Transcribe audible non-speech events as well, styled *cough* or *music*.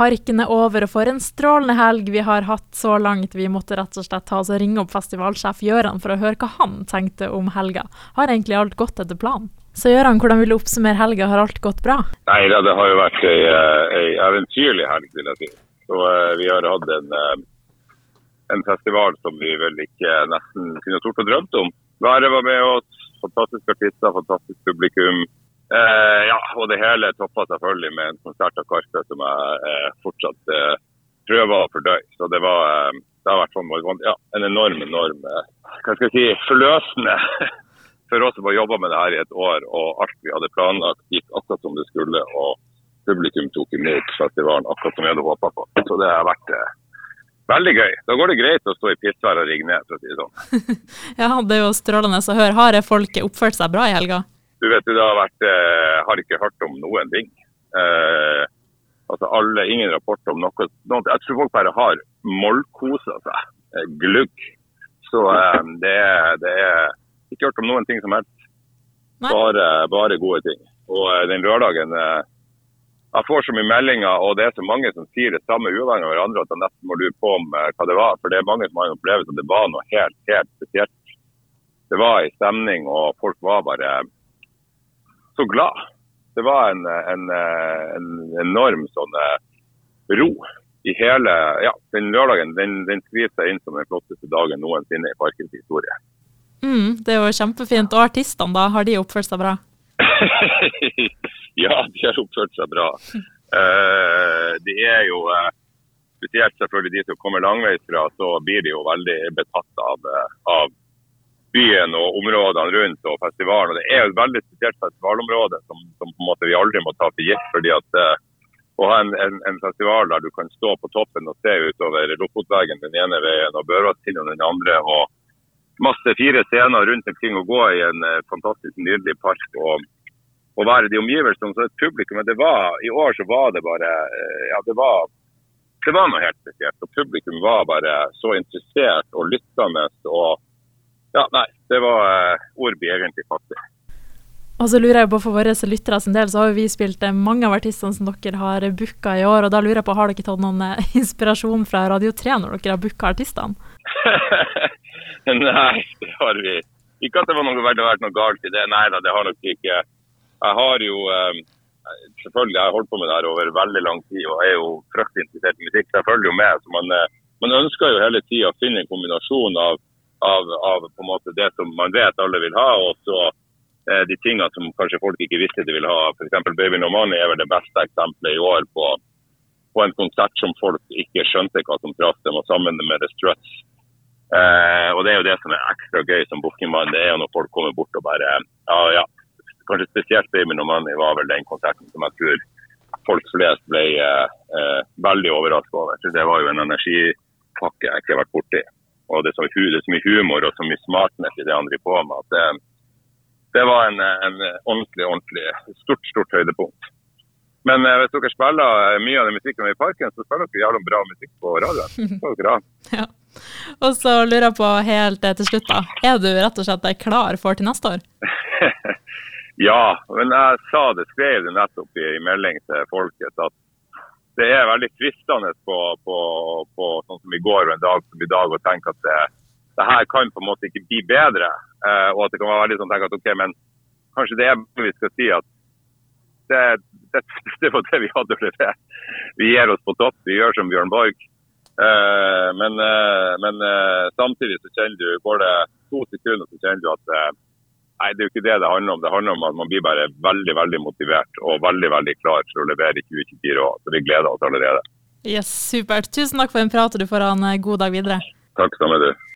Parken er over, og for en strålende helg vi har hatt så langt. Vi måtte rett og slett ta oss og ringe opp festivalsjef Gjøran for å høre hva han tenkte om helga. Har egentlig alt gått etter planen? Så Gjøran, hvordan vil du oppsummere helga, har alt gått bra? Nei da, det har jo vært ei, eh, ei eventyrlig helg, vil jeg si. Så uh, vi har hatt en, uh, en, festival som vi vel ikke nesten kunne tort å drømt om. Været var med oss, fantastiske artister, fantastisk publikum. Eh, ja, og det hele toppa selvfølgelig med en konsert av Karpe som jeg eh, fortsatt eh, prøver å fordøye. Så det var eh, det har vært sånn, ja, en enorm, enorm eh, hva skal jeg si, forløsende *laughs* for oss som har jobba med det her i et år. Og alt vi hadde planlagt gikk akkurat som det skulle. Og publikum tok imot festivalen akkurat som vi hadde håpa på. Så det har vært eh, Veldig gøy. Da går det greit å stå i pissvær og rigge ned, for å si det sånn. *laughs* ja, det er jo strålende å høre. Har folk oppført seg bra i helga? Du vet, det har vært eh, Har ikke hørt om noen ting. Eh, altså alle, Ingen rapport om noe, noe. Jeg tror folk bare har mollkosa seg. Eh, glugg. Så eh, det, er, det er ikke hørt om noen ting som helst. Bare, bare, gode ting. Og eh, den lørdagen eh, Jeg får så mye meldinger, og det er så mange som sier det samme uavhengig av hverandre, at jeg nesten må lure på om hva det var. For det er mange som har en opplevelse at det var noe helt, helt spesielt. Det var en stemning, og folk var bare så glad. Det var en, en, en enorm sånn eh, ro i hele Ja, den lørdagen den, den skriver seg inn som den flotteste dagen noensinne i parkens historie. Mm, det er jo kjempefint. Og artistene, da? Har de oppført seg bra? *laughs* ja, de har oppført seg bra. Uh, det er jo uh, Spesielt selvfølgelig de som kommer langveisfra, så blir de jo veldig betatt av, av byen og områdene rundt og festivalen. Og det er et veldig spesielt festivalområde som, som, på en måte vi aldri må ta for gitt. fordi at uh, Å ha en, en, en, festival der du kan stå på toppen og se utover Lofotveggen den ene veien og Børvatstinden den andre. og Masse fire scener rundt omkring og gå i en uh, fantastisk nydelig park. og å være de omgivelsene som et publikum. Men det var, i år så var det bare uh, ja, det var, det var noe helt spesielt. og Publikum var bare så interessert og lyttende. og ja, nei. Det var uh, ord vi egentlig fattig. Og så lurer jeg på For våre lyttere sin del så har vi spilt eh, mange av artistene som dere har booka i år. og da lurer jeg på, Har dere tatt noen eh, *laughs* inspirasjon fra Radio 3 når dere har booka artistene? *laughs* nei, det har vi. Ikke at det var noe, det vært noe galt i det. Nei da, det har nok ikke. Jeg har jo selvfølgelig jeg har holdt på med det her over veldig lang tid og er jo fryktelig interessert i musikk. Jeg følger jo med. så man, man ønsker jo hele tida å finne en kombinasjon av av, av, på en måte det som man vet alle vil ha, og så eh, de tingene som kanskje folk ikke visste de ville ha. F.eks. Baby No Money er vel det beste eksempelet i år på, på, en konsert som folk ikke skjønte hva som traff dem, og sammen med The Struts. Eh, og Det er jo det som er ekstra gøy som bookingmann, det er jo når folk kommer bort og bare ja, ja. Kanskje spesielt Baby No Money var vel den konserten som jeg tror folk flest ble eh, eh veldig overrasket over. Så Det var jo en energipakke jeg ikke har vært borti og det er, så, det er så mye humor og så mye smartness i det han driver på med. at det, det var en, en, ordentlig ordentlig stort stort høydepunkt. Men eh, hvis dere spiller mye av den musikken i parken, så spiller dere jævlig bra musikk på radioen. *laughs* ja. Og så lurer jeg på helt til slutt, da. Er du rett og slett klar for til neste år? *laughs* ja, men jeg sa det, skrev det nettopp i melding til folket at det er veldig fristende på, på, på, sånn som i går og en dag som i dag å tenke at det, det, her kan på en måte ikke bli bedre. Eh, og at det kan være veldig sånn tenke at ok, men kanskje det er vi skal si at det, det, *laughs* det var det vi hadde å levere. Vi gir oss på topp, vi gjør som Bjørn Borg. Eh, men, eh, men eh, samtidig så kjenner du, går det to sekunder, så kjenner du at eh, Nei, det er jo ikke det det handler om. Det handler om at man blir bare veldig veldig motivert og veldig veldig klar for å levere i 2024 òg. Så vi gleder oss allerede. Yes, Supert. Tusen takk for en prat, og du får ha en eh, god dag videre. Takk samme du.